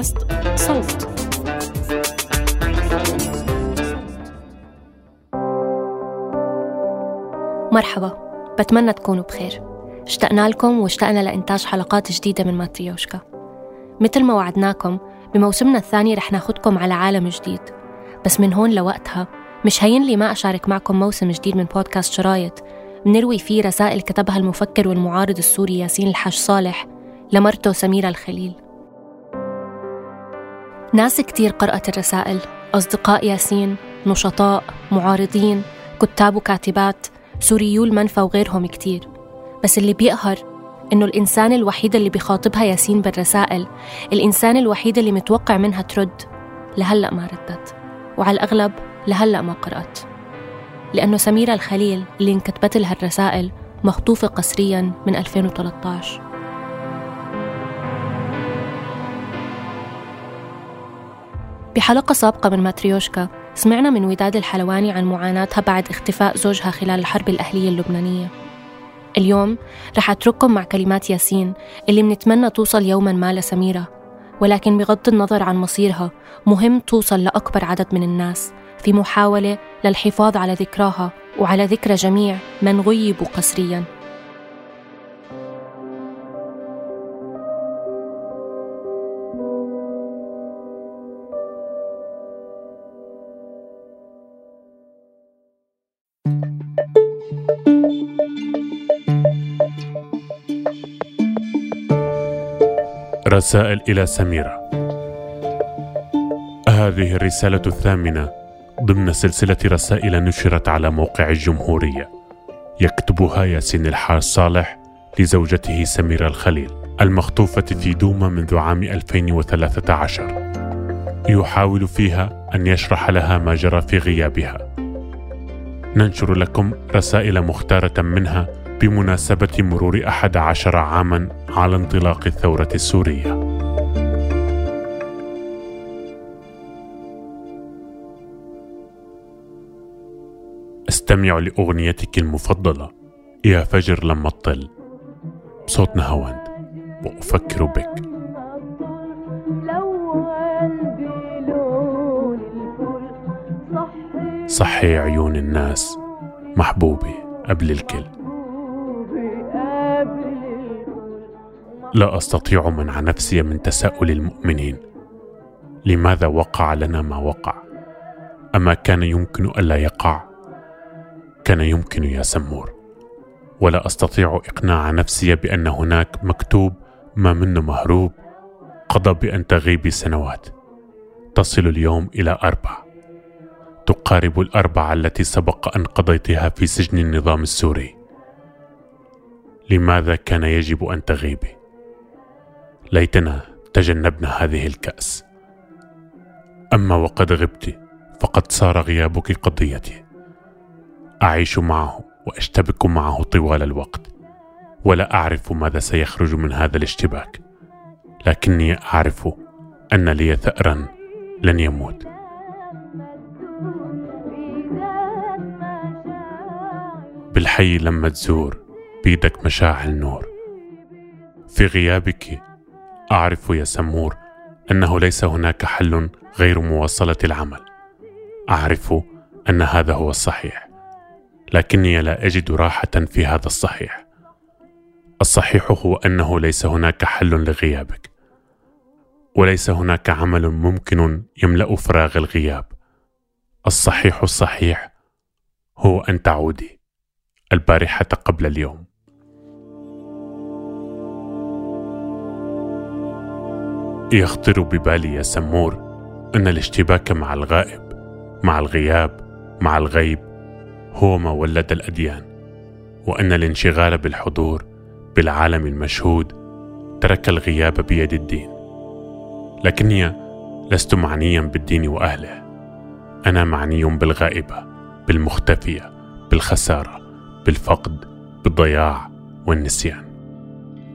بودكاست صوت. مرحبا بتمنى تكونوا بخير. اشتقنا لكم واشتقنا لإنتاج حلقات جديدة من ماتريوشكا مثل ما وعدناكم بموسمنا الثاني رح ناخدكم على عالم جديد. بس من هون لوقتها مش هين لي ما أشارك معكم موسم جديد من بودكاست شرايط بنروي فيه رسائل كتبها المفكر والمعارض السوري ياسين الحاج صالح لمرته سميرة الخليل. ناس كتير قرأت الرسائل أصدقاء ياسين نشطاء معارضين كتاب وكاتبات سوريو المنفى وغيرهم كتير. بس اللي بيقهر إنه الإنسان الوحيد اللي بيخاطبها ياسين بالرسائل الإنسان الوحيد اللي متوقع منها ترد لهلأ ما ردت. وعلى الأغلب لهلأ ما قرأت. لأنه سميرة الخليل اللي انكتبت لها الرسائل مخطوفة قسريا من 2013 بحلقة سابقة من ماتريوشكا. سمعنا من وداد الحلواني عن معاناتها بعد اختفاء زوجها خلال الحرب الأهلية اللبنانية. اليوم رح أترككم مع كلمات ياسين اللي منتمنى توصل يوما ما لسميرة ولكن بغض النظر عن مصيرها مهم توصل لأكبر عدد من الناس في محاولة للحفاظ على ذكراها وعلى ذكرى جميع من غيبوا قسرياً. رسائل إلى سميرة. هذه الرسالة الثامنة ضمن سلسلة رسائل نشرت على موقع الجمهورية. يكتبها ياسين الحاج صالح لزوجته سميرة الخليل المخطوفة في دوما منذ عام 2013 يحاول فيها أن يشرح لها ما جرى في غيابها. ننشر لكم رسائل مختارة منها بمناسبة مرور أحد عشر عاما على انطلاق الثورة السورية. استمع لأغنيتك المفضلة. يا فجر لما تطل بصوت نهاوند. وأفكر بك. صحي عيون الناس. محبوبي قبل الكل. لا أستطيع منع نفسي من تساؤل المؤمنين. لماذا وقع لنا ما وقع؟ أما كان يمكن ألا يقع؟ كان يمكن يا سمور. ولا أستطيع إقناع نفسي بأن هناك مكتوب ما منه مهروب قضى بأن تغيبي سنوات. تصل اليوم إلى أربع تقارب الأربعة التي سبق أن قضيتها في سجن النظام السوري. لماذا كان يجب أن تغيبي؟ ليتنا تجنبنا هذه الكأس. أما وقد غبت فقد صار غيابك قضيتي. أعيش معه وأشتبك معه طوال الوقت. ولا أعرف ماذا سيخرج من هذا الاشتباك. لكني أعرف أن لي ثأرا لن يموت. بالحي لما تزور بيدك مشاعل نور. في غيابك أعرف يا سمور أنه ليس هناك حل غير مواصلة العمل. أعرف أن هذا هو الصحيح لكني لا أجد راحة في هذا الصحيح. الصحيح هو أنه ليس هناك حل لغيابك وليس هناك عمل ممكن يملأ فراغ الغياب. الصحيح الصحيح هو أن تعودي البارحة قبل اليوم. يخطر ببالي يا سمور أن الاشتباك مع الغائب مع الغياب مع الغيب هو ما ولد الأديان وأن الانشغال بالحضور بالعالم المشهود ترك الغياب بيد الدين. لكني لست معنيا بالدين وأهله. أنا معني بالغائبة بالمختفية بالخسارة بالفقد بالضياع والنسيان.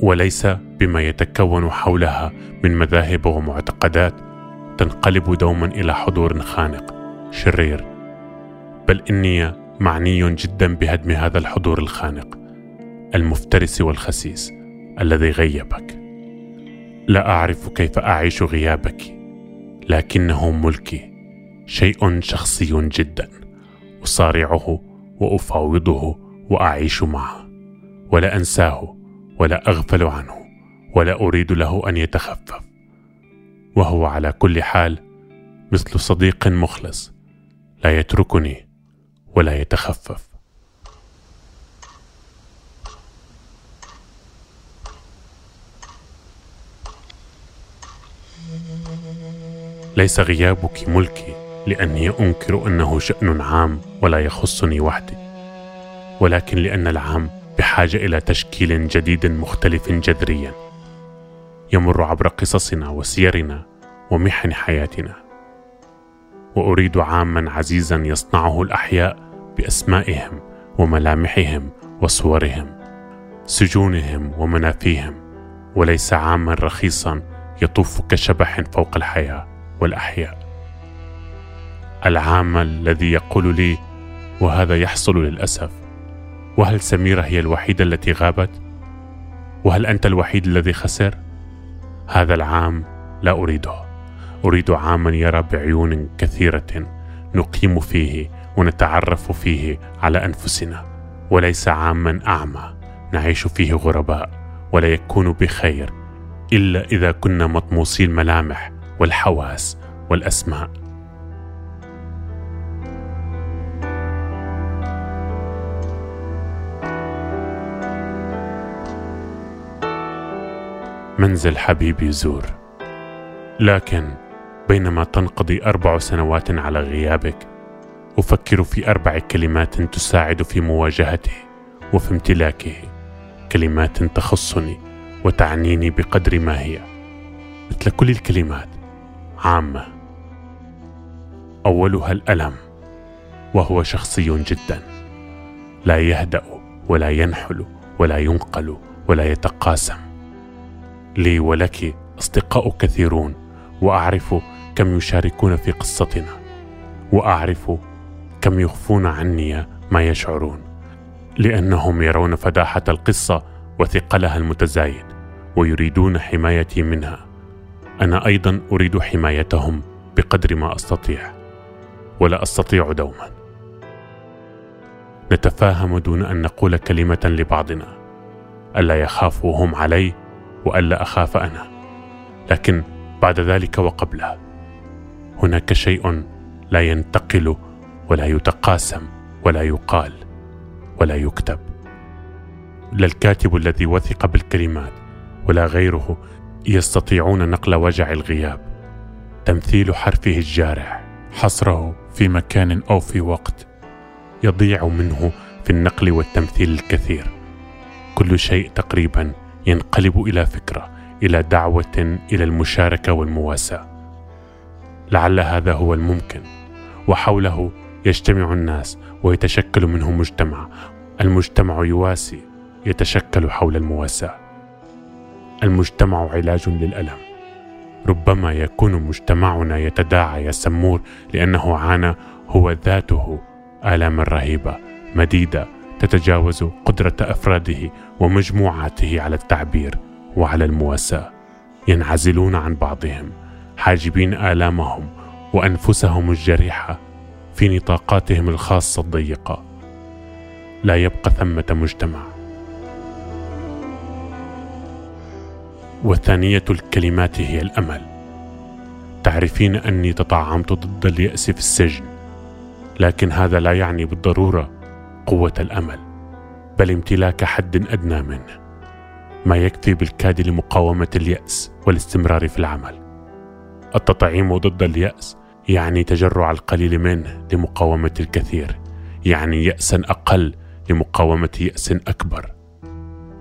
وليس بما يتكون حولها من مذاهب ومعتقدات تنقلب دوما إلى حضور خانق شرير. بل إني معني جدا بهدم هذا الحضور الخانق المفترس والخسيس الذي غيبك. لا أعرف كيف أعيش غيابك لكنه ملكي شيء شخصي جدا أصارعه وأفاوضه وأعيش معه ولا أنساه. ولا أغفل عنه ولا أريد له أن يتخفف. وهو على كل حال مثل صديق مخلص لا يتركني ولا يتخفف. ليس غيابك ملكي لأني أنكر أنه شأن عام ولا يخصني وحدي ولكن لأن العام بحاجة إلى تشكيل جديد مختلف جذريا. يمر عبر قصصنا وسيرنا ومحن حياتنا. وأريد عاما عزيزا يصنعه الأحياء بأسمائهم وملامحهم وصورهم سجونهم ومنافيهم وليس عاما رخيصا يطوف كشبح فوق الحياة والأحياء. العام الذي يقول لي وهذا يحصل للأسف. وهل سميرة هي الوحيدة التي غابت؟ وهل أنت الوحيد الذي خسر؟ هذا العام لا أريده. أريد عاما يرى بعيون كثيرة نقيم فيه ونتعرف فيه على أنفسنا وليس عاما أعمى نعيش فيه غرباء ولا يكون بخير إلا إذا كنا مطموسي الملامح والحواس والأسماء. منزل حبيبي زور. لكن بينما تنقضي أربع سنوات على غيابك أفكر في أربع كلمات تساعد في مواجهته وفي امتلاكه كلمات تخصني وتعنيني بقدر ما هي. مثل كل الكلمات عامة. أولها الألم وهو شخصي جدا. لا يهدأ ولا ينحل ولا ينقل ولا يتقاسم. لي ولك أصدقاء كثيرون وأعرف كم يشاركون في قصتنا وأعرف كم يخفون عني ما يشعرون لأنهم يرون فداحة القصة وثقلها المتزايد ويريدون حمايتي منها. أنا أيضا أريد حمايتهم بقدر ما أستطيع ولا أستطيع دوما. نتفاهم دون أن نقول كلمة لبعضنا. ألا يخافوا هم علي؟ وألا أخاف أنا. لكن بعد ذلك وقبله هناك شيء لا ينتقل ولا يتقاسم ولا يقال ولا يكتب. لا الكاتب الذي وثق بالكلمات ولا غيره يستطيعون نقل وجع الغياب. تمثيل حرفه الجارح حصره في مكان أو في وقت يضيع منه في النقل والتمثيل الكثير. كل شيء تقريبا ينقلب إلى فكرة إلى دعوة إلى المشاركة والمواساة. لعل هذا هو الممكن وحوله يجتمع الناس ويتشكل منه مجتمع. المجتمع يواسي يتشكل حول المواساة. المجتمع علاج للألم. ربما يكون مجتمعنا يتداعى يا سمور لأنه عانى هو ذاته آلاما رهيبة مديدة. تتجاوز قدرة أفراده ومجموعاته على التعبير وعلى المواساة ينعزلون عن بعضهم حاجبين آلامهم وأنفسهم الجريحة في نطاقاتهم الخاصة الضيقة. لا يبقى ثمة مجتمع. وثانية الكلمات هي الأمل. تعرفين أني تطعمت ضد اليأس في السجن لكن هذا لا يعني بالضرورة قوة الأمل بل امتلاك حد أدنى منه. ما يكفي بالكاد لمقاومة اليأس والاستمرار في العمل. التطعيم ضد اليأس يعني تجرع القليل منه لمقاومة الكثير يعني ياسا أقل لمقاومة يأس أكبر.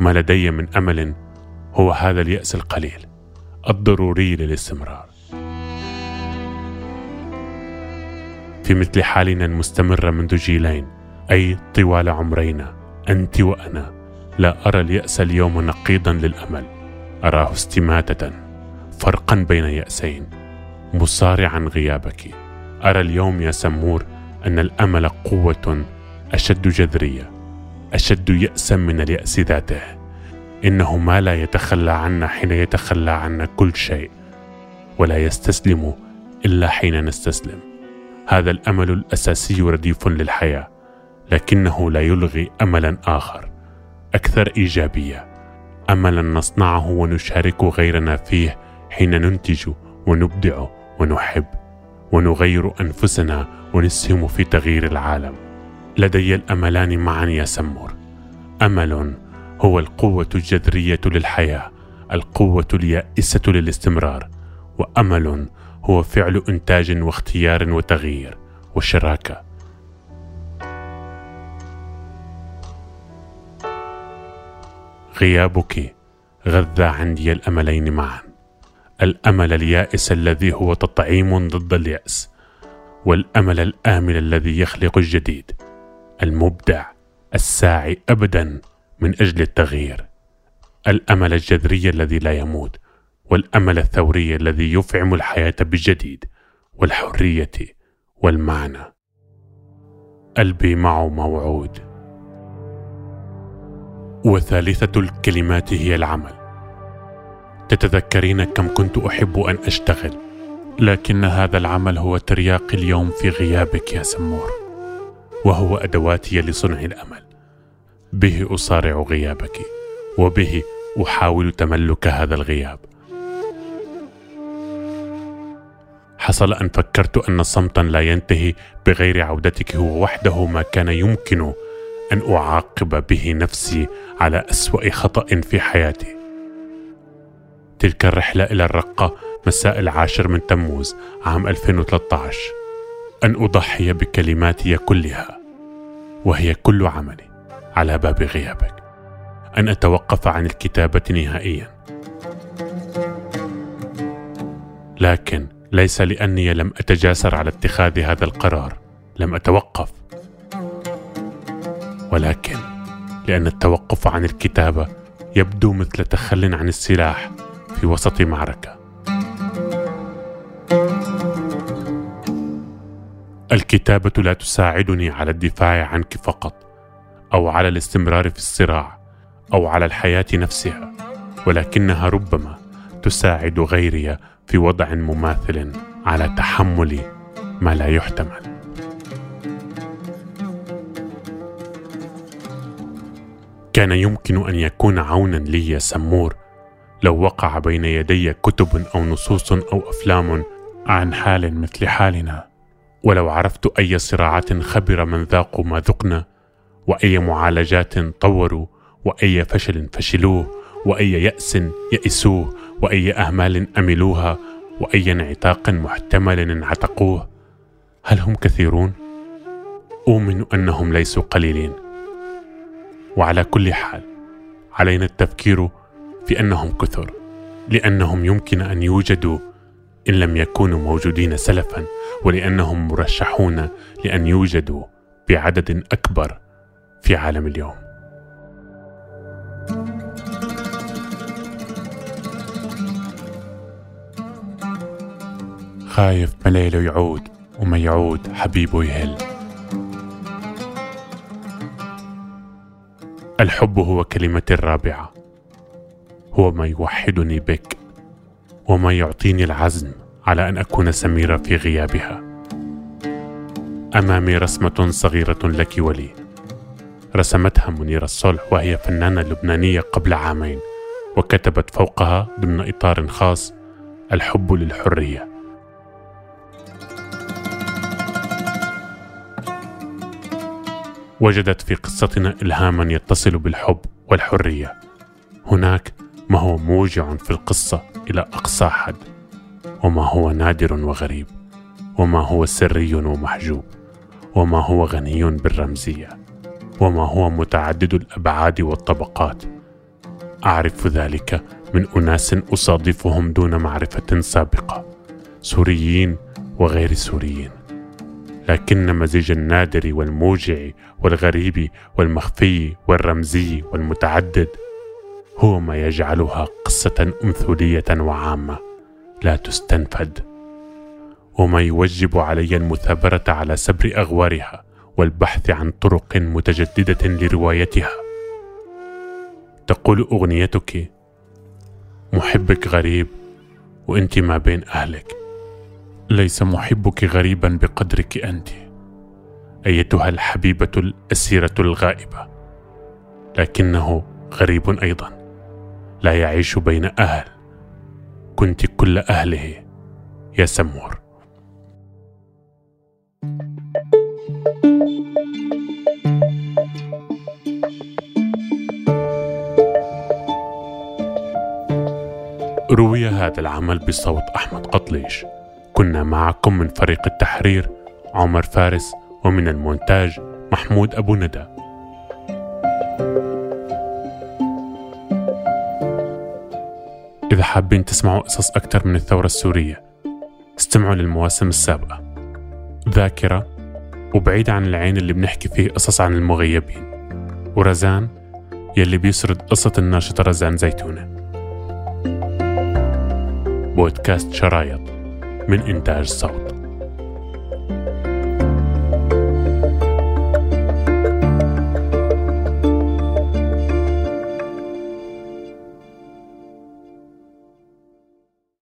ما لدي من أمل هو هذا اليأس القليل الضروري للاستمرار. في مثل حالنا المستمره منذ جيلين أي طوال عمرينا أنت وأنا. لا أرى اليأس اليوم نقيضا للأمل. أراه استماتة فرقا بين يأسين مصارعا غيابك. أرى اليوم يا سمور أن الأمل قوة أشد جذرية أشد ياسا من اليأس ذاته. إنه ما لا يتخلى عنا حين يتخلى عنا كل شيء ولا يستسلم إلا حين نستسلم. هذا الأمل الأساسي رديف للحياة. لكنه لا يلغي املا آخر أكثر إيجابية. املا نصنعه ونشارك غيرنا فيه حين ننتج ونبدع ونحب ونغير أنفسنا ونسهم في تغيير العالم. لدي الأملان معا يا سمور. أمل هو القوة الجذرية للحياة القوة اليائسة للاستمرار وأمل هو فعل إنتاج واختيار وتغيير وشراكة. غيابك. غذى عندي الأملين معا. الأمل اليائس الذي هو تطعيم ضد اليأس. والأمل الآمل الذي يخلق الجديد. المبدع. الساعي ابدا من أجل التغيير. الأمل الجذري الذي لا يموت. والأمل الثوري الذي يفعم الحياة بالجديد. والحرية والمعنى. قلبي معه موعود. وثالثة الكلمات هي العمل. تتذكرين كم كنت أحب أن أشتغل لكن هذا العمل هو ترياق اليوم في غيابك يا سمور وهو ادواتي لصنع الأمل. به أصارع غيابك وبه أحاول تملك هذا الغياب. حصل أن فكرت أن صمتا لا ينتهي بغير عودتك هو وحده ما كان يمكن أن أعاقب به نفسي على أسوأ خطأ في حياتي. تلك الرحلة إلى الرقة مساء العاشر من تموز عام 2013 أن أضحي بكلماتي كلها وهي كل عملي على باب غيابك. أن أتوقف عن الكتابة نهائيا. لكن ليس لأني لم أتجاسر على اتخاذ هذا القرار لم أتوقف. ولكن لأن التوقف عن الكتابه يبدو مثل تخل عن السلاح في وسط معركة. الكتابة لا تساعدني على الدفاع عنك فقط أو على الاستمرار في الصراع أو على الحياة نفسها ولكنها ربما تساعد غيري في وضع مماثل على تحمل ما لا يحتمل. كان يمكن أن يكون عونا لي يا سمور. لو وقع بين يدي كتب أو نصوص أو أفلام عن حال مثل حالنا. ولو عرفت أي صراعات خبر من ذاقوا ما ذقنا وأي معالجات طوروا وأي فشل فشلوه وأي يأس يئسوه وأي أهمال أملوها وأي انعتاق محتمل انعتقوه. هل هم كثيرون؟ أؤمن أنهم ليسوا قليلين. وعلى كل حال علينا التفكير في أنهم كثر لأنهم يمكن أن يوجدوا إن لم يكونوا موجودين سلفا ولأنهم مرشحون لأن يوجدوا بعدد أكبر في عالم اليوم. خايف مليله يعود وما يعود حبيبه يهل. الحب هو كلمتي الرابعة هو ما يوحدني بك وما يعطيني العزم على أن أكون سميرة في غيابها. أمامي رسمة صغيرة لك ولي. رسمتها منيرة الصلح وهي فنانة لبنانية قبل عامين وكتبت فوقها ضمن إطار خاص الحب للحرية. وجدت في قصتنا إلهاما يتصل بالحب والحرية. هناك ما هو موجع في القصة إلى أقصى حد وما هو نادر وغريب وما هو سري ومحجوب وما هو غني بالرمزية وما هو متعدد الأبعاد والطبقات. أعرف ذلك من أناس أصادفهم دون معرفة سابقة سوريين وغير سوريين. لكن مزيج النادر والموجع والغريب والمخفي والرمزي والمتعدد هو ما يجعلها قصة أمثولية وعامة لا تستنفد. وما يوجب علي المثابرة على سبر أغوارها والبحث عن طرق متجددة لروايتها. تقول أغنيتك محبك غريب وأنت ما بين أهلك. ليس محبك غريبا بقدرك أنت. أيتها الحبيبة الأسيرة الغائبة. لكنه غريب أيضا. لا يعيش بين أهل. كنت كل أهله. يا سمور. روي هذا العمل بصوت أحمد قطليش. كنا معكم من فريق التحرير عمر فارس ومن المونتاج محمود أبو ندى. إذا حابين تسمعوا قصص أكثر من الثورة السورية استمعوا للمواسم السابقة. ذاكرة وبعيد عن العين اللي بنحكي فيه قصص عن المغيبين. ورزان يلي بيسرد قصة الناشطة رزان زيتونة. بودكاست شرايط. من إنتاج صوت.